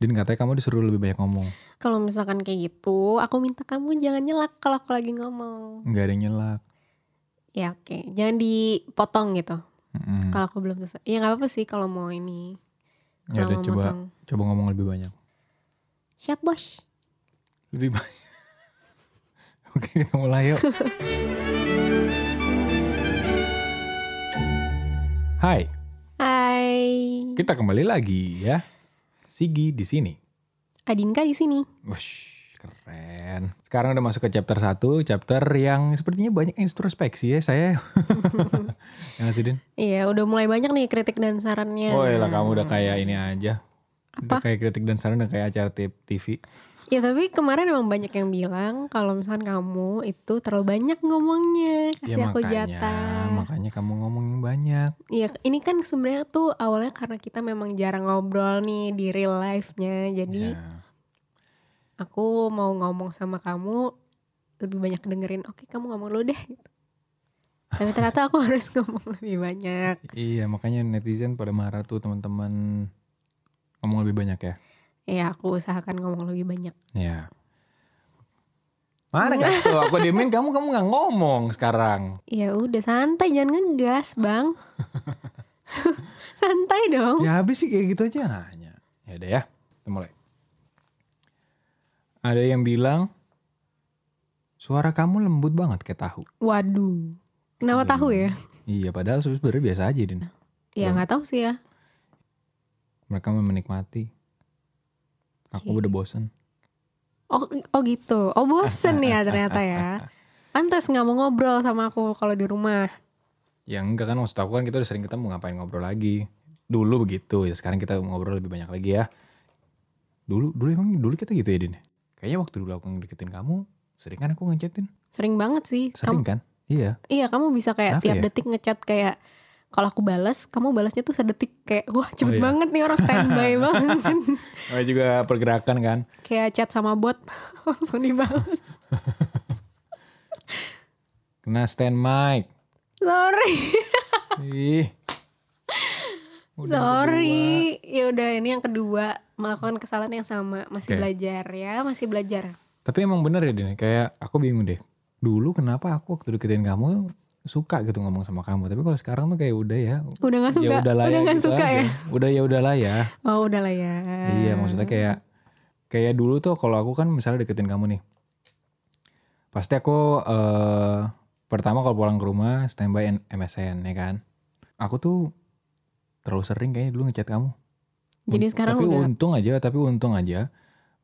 Din katanya kamu disuruh lebih banyak ngomong. Kalau misalkan kayak gitu, aku minta kamu jangan nyelak kalau aku lagi ngomong. Nggak ada yang nyelak. Ya oke, jangan dipotong gitu. Mm-mm. Kalau aku belum selesai. Ya nggak apa-apa sih kalau mau ini. Ya udah coba motong. coba ngomong lebih banyak. Siap bos. Lebih banyak. Oke kita mulai yuk. Hai, Hai. kita kembali lagi ya. Sigi di sini. Adinka di sini. Wush, keren. Sekarang udah masuk ke chapter 1, chapter yang sepertinya banyak introspeksi ya saya. ya nggak sih, Din? Iya, udah mulai banyak nih kritik dan sarannya. Oh lah kamu udah kayak ini aja. Udah Apa? kayak kritik dan saran udah kayak acara TV. Ya tapi kemarin emang banyak yang bilang kalau misalkan kamu itu terlalu banyak ngomongnya. Kasih ya aku makanya, jatah. makanya kamu ngomongin banyak. Iya, ini kan sebenarnya tuh awalnya karena kita memang jarang ngobrol nih di real life-nya. Jadi Ya. aku mau ngomong sama kamu lebih banyak dengerin. Oke, kamu ngomong dulu deh. Gitu. Tapi ternyata aku harus ngomong lebih banyak. Iya, makanya netizen pada marah tuh teman-teman ngomong lebih banyak ya. Ya, aku usahakan ngomong lebih banyak. Ya. Mana kan tuh aku diemin kamu kamu nggak ngomong sekarang. Ya udah santai, jangan ngegas, Bang. santai dong. Ya habis sih kayak gitu aja nanya. Ya udah ya, kita mulai. Ada yang bilang suara kamu lembut banget kayak tahu. Waduh. Kenapa Waduh. tahu ya? Iya, padahal sebenarnya biasa aja din. Ya nggak tahu sih ya. Mereka menikmati. Aku Cie. udah bosen. Oh, oh gitu. Oh bosen ya ternyata ya. Pantes nggak mau ngobrol sama aku kalau di rumah. Ya enggak kan maksud aku kan kita udah sering ketemu ngapain ngobrol lagi. Dulu begitu ya sekarang kita ngobrol lebih banyak lagi ya. Dulu dulu emang dulu kita gitu ya Din. Kayaknya waktu dulu aku ngedeketin kamu sering kan aku ngechatin. Sering banget sih. Sering Kamu, kan? Iya. iya kamu bisa kayak Kenapa tiap ya? detik ngechat kayak kalau aku balas, kamu balasnya tuh sedetik kayak wah cepet Oh, iya. banget nih orang standby banget. Ada juga pergerakan kan. kayak chat sama bot langsung dibalas. Kena stand mic. Sorry, Ih. Udah sorry. Ya udah ini yang kedua melakukan kesalahan yang sama, masih Oke. belajar ya, masih belajar. Tapi emang bener ya Din. Kayak aku bingung deh. Dulu kenapa aku waktu deketin kamu suka gitu ngomong sama kamu. Tapi kalau sekarang tuh kayak udah ya. Udah nggak suka, Ya udahlah udah ya nggak gitu suka aja. ya. Udah ya udahlah ya. Oh udah lah ya. Iya maksudnya kayak kayak dulu tuh kalau aku kan misalnya deketin kamu nih, pasti aku eh pertama kalau pulang ke rumah standby MSN ya kan. Aku tuh terlalu sering kayaknya dulu ngechat kamu. Jadi Un- sekarang tapi udah- untung aja, tapi untung aja.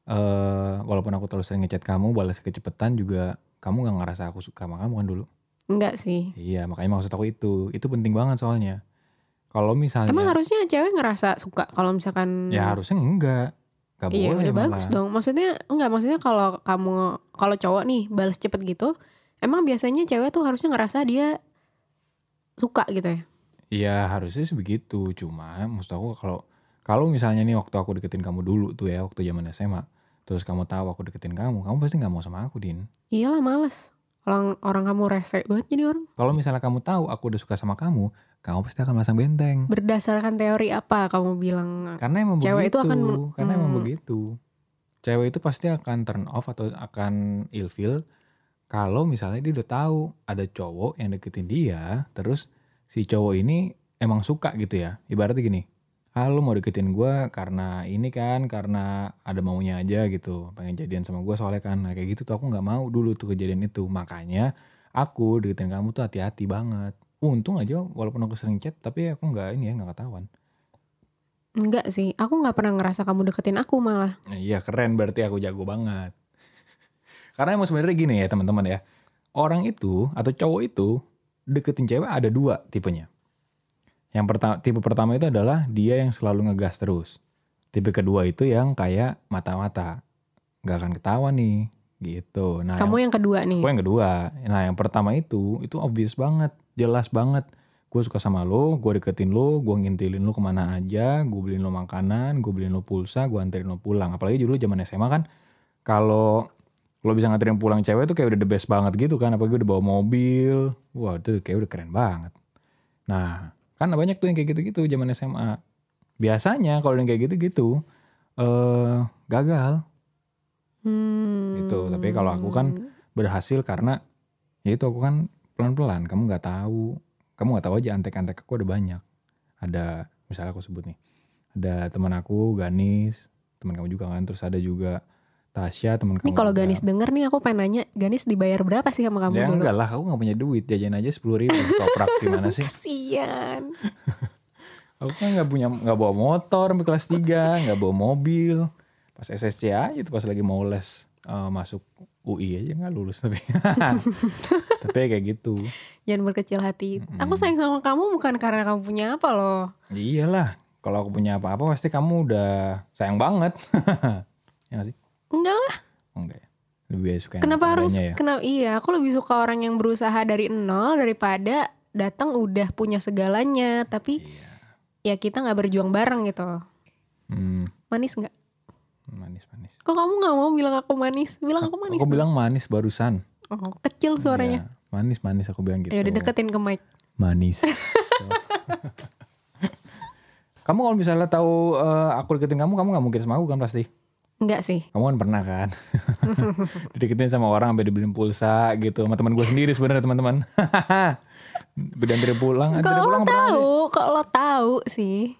eh walaupun aku terlalu sering ngechat kamu, balas kecepatan juga kamu nggak ngerasa aku suka sama kamu kan dulu. Enggak sih. Iya makanya maksud aku itu, itu penting banget soalnya. Kalau misalnya, Emang harusnya cewek ngerasa suka kalau misalkan ya harusnya enggak, nggak Iya boleh udah malah. bagus dong. Maksudnya enggak maksudnya kalau kamu kalau cowok nih balas cepet gitu, emang biasanya cewek tuh harusnya ngerasa dia suka gitu ya. Iya harusnya sih begitu. Cuma maksud aku kalau kalau misalnya nih waktu aku deketin kamu dulu tuh ya waktu zaman SMA, terus kamu tahu aku deketin kamu, kamu pasti nggak mau sama aku din. Iyalah males. Orang orang kamu rese banget jadi orang. Kalau misalnya kamu tahu aku udah suka sama kamu, kamu pasti akan masang benteng. Berdasarkan teori apa kamu bilang? Karena emang Cewek itu begitu. akan- Karena emang hmm. begitu. Cewek itu pasti akan turn off atau akan ilfeel kalau misalnya dia udah tahu ada cowok yang deketin dia, terus si cowok ini emang suka gitu ya. Ibaratnya gini, ah lu mau deketin gue karena ini kan, karena ada maunya aja gitu, pengen jadian sama gue soalnya kan. Nah kayak gitu tuh aku nggak mau dulu tuh kejadian itu. Makanya aku deketin kamu tuh hati-hati banget. Untung aja walaupun aku sering chat, tapi aku nggak ini ya nggak ketahuan. Enggak sih. Aku nggak pernah ngerasa kamu deketin aku malah. Nah, Iya keren berarti aku jago banget. Karena emang sebenarnya gini ya teman-teman ya. Orang itu atau cowok itu deketin cewek ada dua tipenya. Yang pertama tipe pertama itu adalah dia yang selalu ngegas terus. Tipe kedua itu yang kayak mata-mata. Gak akan ketawa nih gitu. Nah, kamu yang kedua nih. Gue yang kedua. Nah yang pertama itu, itu obvious banget. Jelas banget. Gue suka sama lo, gue deketin lo, gue ngintilin lo ke mana aja, gue beliin lo makanan, gue beliin lo pulsa, gue anterin lo pulang. Apalagi dulu zaman SMA kan, kalau lo bisa nganterin pulang cewek tuh kayak udah the best banget gitu kan. Apalagi udah bawa mobil. Wah itu kayak udah keren banget. Nah kan banyak tuh yang kayak gitu-gitu zaman SMA. Biasanya kalau yang kayak gitu-gitu, eh gagal Hmm. gitu. Tapi kalau aku kan berhasil karena ya itu aku kan pelan-pelan. Kamu nggak tahu, kamu nggak tahu aja antek-antek aku ada banyak. Ada misalnya aku sebut nih, ada teman aku Ganis, teman kamu juga kan. Terus ada juga Tasya teman kamu. Nih kalau. Ganis denger nih aku pengen nanya, Ganis dibayar berapa sih sama kamu Ya dulu? enggak lah, aku nggak punya duit jajan aja sepuluh ribu toprak gimana sih? Kasian. Aku kan nggak punya nggak bawa motor sampai kelas 3, nggak bawa mobil. Pas SSC aja tuh pas lagi mau les eh, masuk UI aja nggak lulus tapi. tapi kayak gitu. Jangan berkecil hati. Aku sayang sama kamu bukan karena kamu punya apa loh. Iyalah, kalau aku punya apa-apa pasti kamu udah sayang banget. ya nggak sih? Enggak lah. Enggak ya. Lebih suka yang Kenapa apa harus? ya. Kenapa? Iya, aku lebih suka orang yang berusaha dari nol daripada datang udah punya segalanya. Tapi Iya. ya kita nggak berjuang bareng gitu. Hmm, Manis nggak? manis manis. Kok kamu nggak mau bilang aku manis? Bilang aku manis. Aku dong. bilang manis barusan. Oh, kecil suaranya. Iya, manis manis aku bilang gitu. Ya udah deketin ke mic. manis. kamu kalau misalnya tahu eh, aku deketin kamu, kamu nggak mungkin sama aku kan pasti. Enggak sih. Kamu kan pernah kan? Dideketin sama orang sampai dibeliin pulsa gitu. Sama teman gue sendiri sebenarnya teman-teman. Beda antar pulang, Kalau pulang lo tahu, kok lo tahu sih?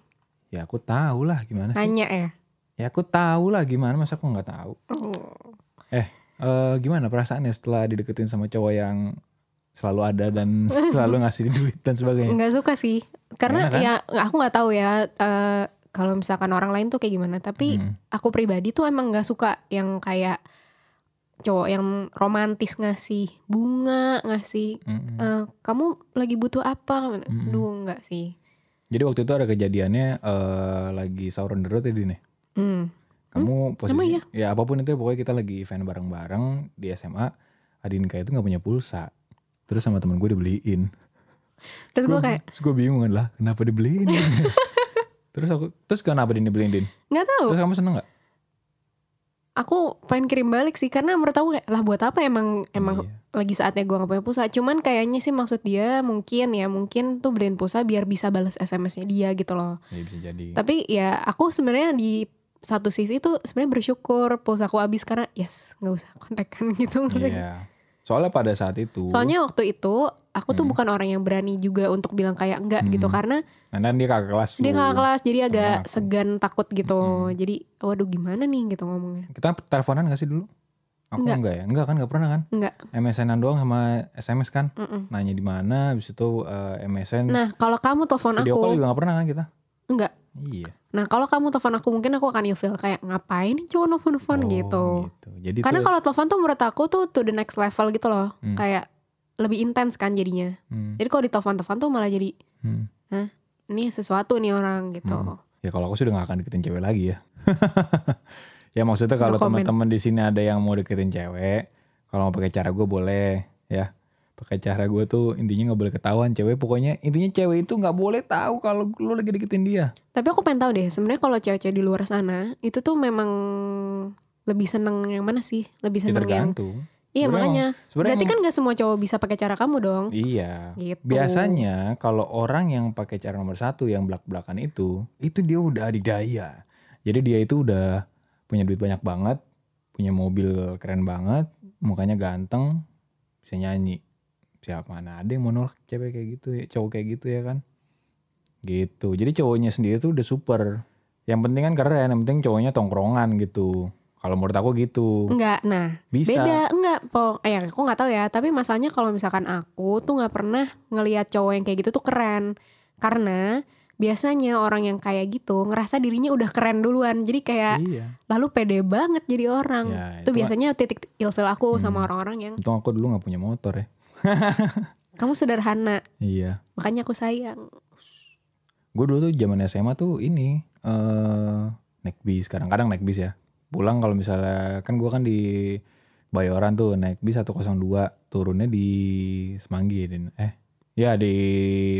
Ya aku tahu lah gimana sih. Nanya ya. Ya aku tahu lah gimana masa aku nggak tahu. Oh. Eh, eh, gimana perasaannya setelah dideketin sama cowok yang selalu ada dan selalu ngasih duit dan sebagainya? Nggak suka sih. Karena kan? ya aku nggak tahu ya. eh, kalau misalkan orang lain tuh kayak gimana. Tapi Hmm. aku pribadi tuh emang nggak suka yang kayak cowok yang romantis ngasih bunga, ngasih Mm-mm. eh, kamu lagi butuh apa? Mm-mm. Duh nggak sih. Jadi waktu itu ada kejadiannya eh, lagi sahur on the road ya Din ya? Hmm. Kamu posisi Emang iya? ya apa pun itu pokoknya kita lagi event bareng-bareng di SMA. Adinka itu nggak punya pulsa. Terus sama temen gue dibeliin. Terus gue kayak Terus gue bingung kan lah kenapa dibeliin. terus aku terus kenapa Din dibeliin Din? nggak tahu. Terus kamu seneng gak? Aku pengen kirim balik sih karena menurut aku kayak lah buat apa emang emang Iya. lagi saatnya gue gak punya pulsa. Cuman kayaknya sih maksud dia mungkin ya mungkin tuh beliin pulsa biar bisa balas SMS-nya dia gitu loh. Ya bisa jadi. Tapi ya aku sebenarnya di satu sisi tuh sebenarnya bersyukur pulsa aku habis karena yes nggak usah kontekan gitu. Iya. Soalnya pada saat itu. Soalnya waktu itu aku tuh Hmm. bukan orang yang berani juga untuk bilang kayak enggak gitu Hmm. karena Karena dia kakak kelas dia kakak kelas jadi agak aku. segan takut gitu. Mm-mm. Jadi waduh gimana nih gitu ngomongnya. Kita teleponan gak sih dulu? Aku Enggak. enggak, ya? Enggak kan gak pernah kan? Enggak. MSN-an doang sama SMS kan? Mm-mm. Nanya di mana, habis itu eh, MSN. Nah kalau kamu telepon video aku call juga gak pernah kan kita? Enggak. Iya. Nah kalau kamu telepon aku mungkin aku akan ilfil kayak ngapain cowok nelfon-nelfon Oh, gitu. Jadi Karena kalau telepon tuh menurut aku tuh to the next level gitu loh. Hmm. Kayak lebih intens kan jadinya. hmm, Jadi kalau ditelepon-telepon tuh malah jadi hmm. ini sesuatu nih orang gitu. Hmm. ya kalau aku sudah gak akan deketin cewek lagi ya. ya maksudnya kalau No teman-teman di sini ada yang mau deketin cewek, kalau mau pakai cara gue boleh ya. Pakai cara gue tuh intinya nggak boleh ketahuan cewek. Pokoknya intinya cewek itu nggak boleh tahu kalau lu lagi deketin dia. Tapi aku pengen tahu deh, sebenarnya kalau cewek-cewek di luar sana itu tuh memang lebih seneng yang mana sih? Lebih Ya seneng yang tergantung. Iya Sebenarnya makanya. Berarti emang- kan gak semua cowok bisa pakai cara kamu dong. Iya. Gitu. Biasanya kalau orang yang pakai cara nomor satu yang belak-belakan itu, itu dia udah adidaya. Jadi dia itu udah punya duit banyak banget, punya mobil keren banget, mukanya ganteng, bisa nyanyi. Siapa mana ada yang mau nolak cewek kayak gitu ya, cowok kayak gitu ya kan? Gitu. Jadi cowoknya sendiri tuh udah super. Yang penting kan keren, yang penting cowoknya tongkrongan gitu. Kalau menurut aku gitu. Enggak, nah Bisa. beda enggak po eh aku nggak tahu ya tapi masalahnya kalau misalkan aku tuh nggak pernah ngelihat cowok yang kayak gitu tuh keren karena biasanya orang yang kayak gitu ngerasa dirinya udah keren duluan jadi kayak Iya. lalu pede banget jadi orang Ya, itu itu- biasanya titik ilfil aku Hmm. sama orang-orang yang Untung aku dulu gak punya motor ya. Kamu sederhana Iya. makanya aku sayang Gue dulu tuh zaman SMA tuh ini eh naik bis, kadang-kadang naik bis ya. Pulang kalau misalnya kan gue kan di Bayoran tuh naik bis 102, turunnya di Semanggi Din. Eh, ya di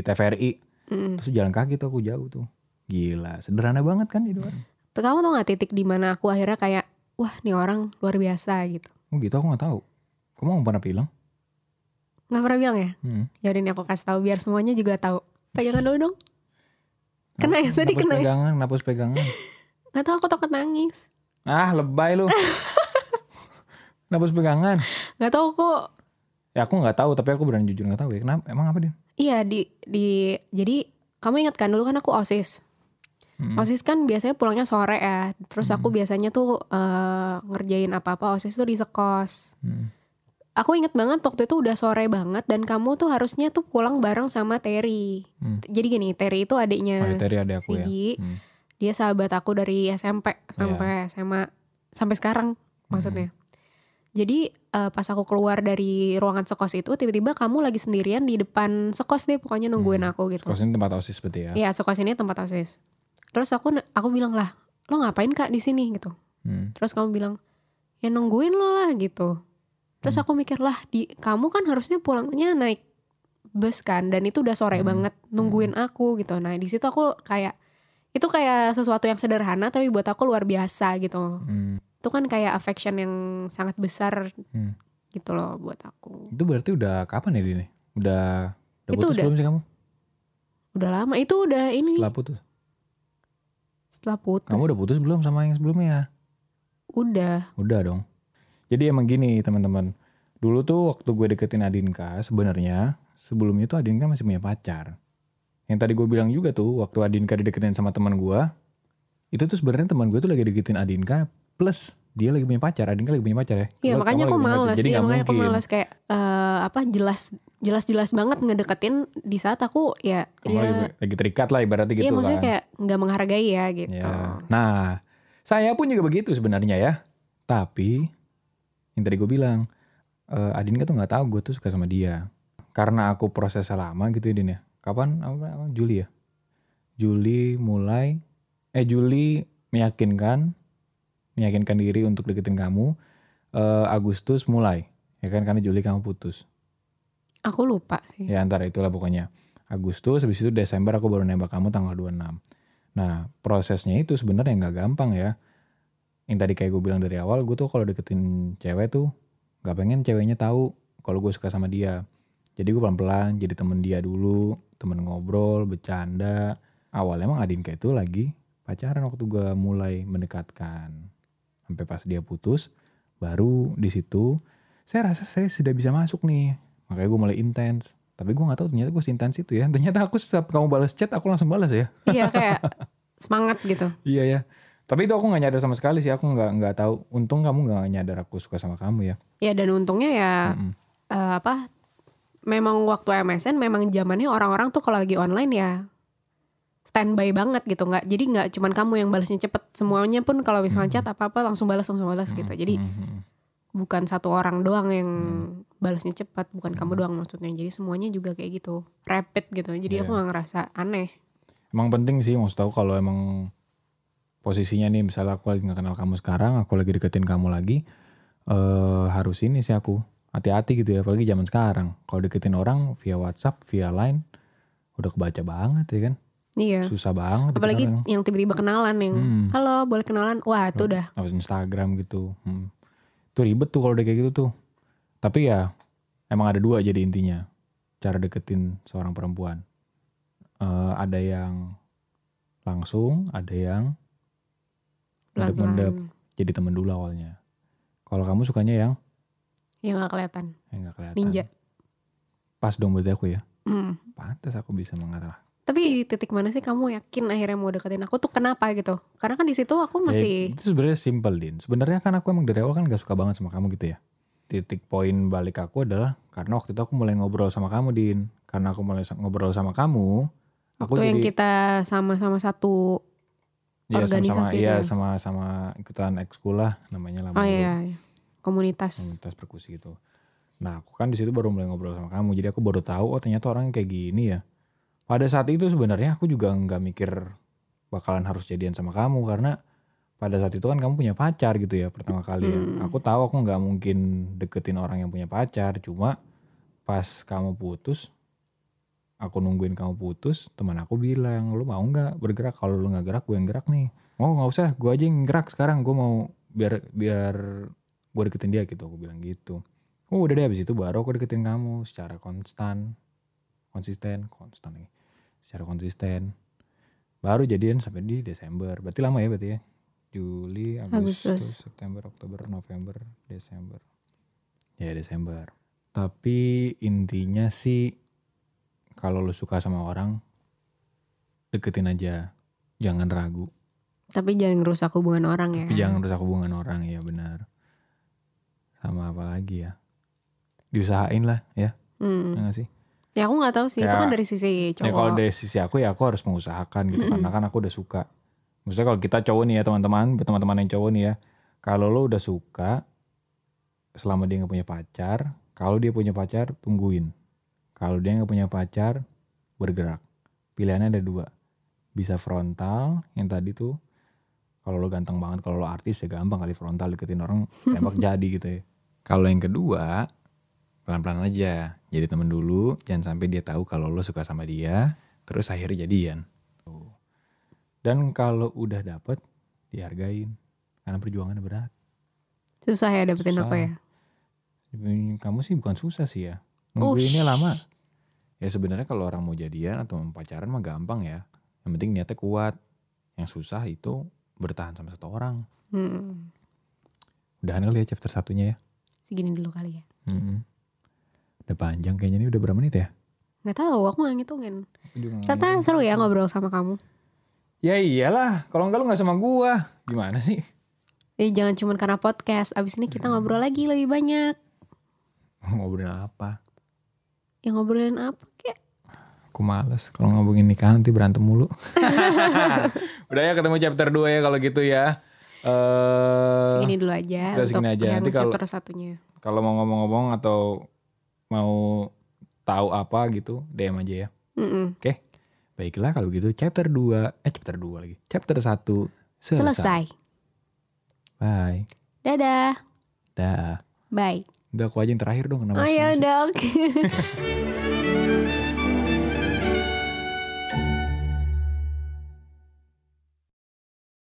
TVRI. Mm. Terus jalan kaki tuh aku jauh tuh. Gila, sederhana banget kan itu. Tuh, kamu tau gak titik di mana aku akhirnya kayak wah nih orang luar biasa gitu Oh gitu aku gak tahu. Kamu gak pernah bilang? Nggak pernah bilang ya Hmm. Yaudah nih aku kasih tahu biar semuanya juga tahu pegangan dulu dong Kena ya, tadi Napus kena ya. pegangan, napus pegangan. Gak tau aku takut nangis. Ah lebay lu. Harus pegangan? Gak tau kok. Ya aku nggak tahu tapi aku berani jujur nggak tahu ya. Kenapa? Emang apa dia? Iya di di jadi kamu ingat kan dulu kan aku osis. Mm-mm. Osis kan biasanya pulangnya sore ya. Terus aku biasanya tuh eh, ngerjain apa-apa osis tuh di sekos. Hmm. Aku inget banget waktu itu udah sore banget dan kamu tuh harusnya tuh pulang bareng sama Terry. Hmm. Jadi gini, Terry itu Oh, adiknya itu tadi ada aku ya. Sigi. Hmm. Dia sahabat aku dari SMP sampai SMA sampai sekarang maksudnya. Jadi eh, pas aku keluar dari ruangan sekos itu tiba-tiba kamu lagi sendirian di depan sekos deh pokoknya nungguin aku gitu. Kos ini tempat osis berarti ya. Iya, sekos ini tempat OSIS. Terus aku aku bilang lah, lo ngapain kak di sini gitu. Hmm. Terus kamu bilang, ya nungguin lo lah gitu. Terus Hmm. aku mikir lah, di kamu kan harusnya pulangnya naik bus kan, dan itu udah sore Hmm. banget nungguin aku gitu. Nah di situ aku kayak itu kayak sesuatu yang sederhana tapi buat aku luar biasa gitu. Hmm. Itu kan kayak affection yang sangat besar Hmm. gitu loh buat aku. Itu berarti udah kapan ya Dini? Udah udah Itu putus udah. belum sih kamu? Udah lama itu udah ini Setelah putus. setelah putus. Kamu udah putus belum sama yang sebelumnya? udah. Udah dong. Jadi emang gini teman-teman. Dulu tuh waktu gue deketin Adinka sebenarnya sebelumnya tuh Adinka masih punya pacar. Yang tadi gue bilang juga tuh waktu Adinka dideketin sama teman gue. Itu tuh sebenarnya teman gue tuh lagi deketin Adinka plus dia lagi punya pacar. Adinka lagi punya pacar ya. Iya Kalau makanya aku malas, Jadi iya nggak makanya aku mungkin. malas kayak eh, apa jelas jelas jelas banget ngedeketin di saat aku ya Kamu ya lagi, lagi terikat lah ibaratnya gitu iya maksudnya kan. kayak nggak menghargai ya gitu. Ya. Nah, saya pun juga begitu sebenarnya ya. Tapi yang tadi gue bilang, eh Adinka tuh nggak tahu gue tuh suka sama dia. Karena aku prosesnya lama gitu ya Din ya. Kapan? Apa, apa, Juli ya? Juli mulai, eh Juli meyakinkan, meyakinkan diri untuk deketin kamu. Eh Agustus mulai, ya kan karena Juli kamu putus. Aku lupa sih. Ya antara itulah pokoknya. Agustus, habis itu Desember aku baru nembak kamu tanggal 26. Nah prosesnya itu sebenarnya nggak gampang ya. Yang tadi kayak gue bilang dari awal, gue tuh kalau deketin cewek tuh nggak pengen ceweknya tahu kalau gue suka sama dia. Jadi gue pelan-pelan jadi temen dia dulu, temen ngobrol, bercanda. Awalnya emang Adinka itu lagi pacaran waktu gue mulai mendekatkan. Sampai pas dia putus, baru di situ saya rasa saya sudah bisa masuk nih. Makanya gue mulai intens. Tapi gue gak tahu ternyata gue intens itu ya. Ternyata aku setiap kamu balas chat aku langsung balas ya. Iya kayak semangat gitu. Iya ya. Tapi itu aku gak nyadar sama sekali sih. Aku gak, nggak tahu. Untung kamu gak nyadar aku suka sama kamu ya. Ya dan untungnya ya Mm-mm. eh, apa? Memang waktu MSN memang zamannya orang-orang tuh kalau lagi online ya standby banget gitu nggak jadi nggak cuman kamu yang balasnya cepet semuanya pun kalau misalnya chat apa apa langsung balas langsung balas gitu jadi bukan satu orang doang yang Hmm. balasnya cepat bukan kamu doang maksudnya jadi semuanya juga kayak gitu rapid gitu jadi Iya. aku nggak ngerasa aneh Emang penting sih maksud tahu kalau emang posisinya nih misalnya aku lagi gak kenal kamu sekarang, aku lagi deketin kamu lagi, eh harus ini sih aku hati-hati gitu ya, apalagi zaman sekarang. Kalau deketin orang via WhatsApp, via Line, udah kebaca banget ya kan, iya susah banget. apalagi sekarang. yang tiba-tiba kenalan yang Hmm. halo boleh kenalan wah itu udah Instagram gitu. Hmm. Itu ribet tuh kalau udah kayak gitu tuh. Tapi ya emang ada dua jadi intinya cara deketin seorang perempuan. Eh, ada yang langsung, ada yang mendep-mendep jadi temen dulu awalnya. Kalau kamu sukanya yang yang nggak kelihatan yang gak kelihatan. ninja Pas dong berarti aku ya. Hmm. Pantas aku bisa mengalah. tapi di titik mana sih kamu yakin akhirnya mau deketin aku tuh kenapa gitu karena kan di situ aku masih Ya, itu sebenarnya simple din. Sebenarnya kan aku emang dari awal kan gak suka banget sama kamu gitu ya. Titik poin balik aku adalah karena waktu itu aku mulai ngobrol sama kamu din. Karena aku mulai ngobrol sama kamu, aku waktu yang jadi kita sama-sama satu ya, sama-sama organisasi itu iya ya? sama-sama ikutan ekskul lah namanya lah. oh iya, iya. komunitas Komunitas perkusi gitu. Nah aku kan di situ baru mulai ngobrol sama kamu. Jadi aku baru tahu oh ternyata orang kayak gini ya. Pada saat itu sebenarnya aku juga nggak mikir bakalan harus jadian sama kamu karena pada saat itu kan kamu punya pacar gitu ya pertama kali ya. Hmm. Aku tahu aku nggak mungkin deketin orang yang punya pacar. Cuma pas kamu putus, aku nungguin kamu putus, teman aku bilang lu mau nggak bergerak? Kalau lu nggak gerak, gue yang gerak nih. Oh nggak usah, gue aja yang gerak sekarang. Gue mau biar biar gue deketin dia gitu. Aku bilang gitu. Oh udah deh abis itu baru aku deketin kamu secara konstan, konsisten, konstan nih, secara konsisten. Baru jadian sampai di Desember. Berarti lama ya berarti ya? Juli, Agustus, Agustus. September, Oktober, November, Desember. Ya Desember. Tapi intinya sih kalau lu suka sama orang deketin aja. Jangan ragu. Tapi jangan ngerusak hubungan orang ya. Tapi jangan rusak hubungan orang ya benar. Sama apa lagi ya? Diusahain lah ya. Hmm. Ya sih? Ya aku nggak tahu sih. Itu Kayak- kan dari sisi cowok. Ya kalau dari sisi aku ya aku harus mengusahakan gitu karena kan aku udah suka. Maksudnya kalau kita cowok nih ya teman-teman, buat teman-teman yang cowok nih ya, kalau lo udah suka selama dia nggak punya pacar, kalau dia punya pacar tungguin. Kalau dia nggak punya pacar bergerak. Pilihannya ada dua, bisa frontal yang tadi tuh. Kalau lo ganteng banget, kalau lo artis ya gampang kali frontal deketin orang tembak jadi gitu ya. Kalau yang kedua pelan-pelan aja. Jadi temen dulu, jangan sampai dia tahu kalau lo suka sama dia, terus akhirnya jadian. Tuh. Dan kalau udah dapet, dihargain. Karena perjuangannya berat. Susah ya dapetin Susah. apa ya. Kamu sih bukan susah sih ya. Nungguinnya Ush. lama. Ya sebenarnya kalau orang mau jadian atau mau pacaran mah gampang ya. Yang penting niatnya kuat. Yang susah itu bertahan sama satu orang. Hmm. Udahan kali ya chapter satunya ya. Segini dulu kali ya. Mm-mm. Udah panjang kayaknya ini udah berapa menit ya? Nggak tahu, aku nggak ngitungin. Ngitung. seru ya ngobrol sama kamu. Ya iyalah, kalau enggak lu gak sama gua. Gimana sih? Eh, jangan cuma karena podcast. Abis ini kita ngobrol lagi lebih banyak. Ngobrolin apa? Ya ngobrolin apa kek? Aku males kalau ngomongin nikahan nanti berantem mulu. Udah ya ketemu chapter 2 ya kalau gitu ya. Eh Segini dulu aja udah untuk segini aja. yang Nanti kalau- chapter satunya. kalau mau ngomong-ngomong atau mau tahu apa gitu, DM aja ya. Mm-mm. Oke. Baiklah kalau gitu chapter 2, eh chapter 2 lagi. Chapter 1 selesai. Selesai. Bye. Dadah. Dah. Bye. Udah aku aja yang terakhir dong kenapa Oh ya udah oke.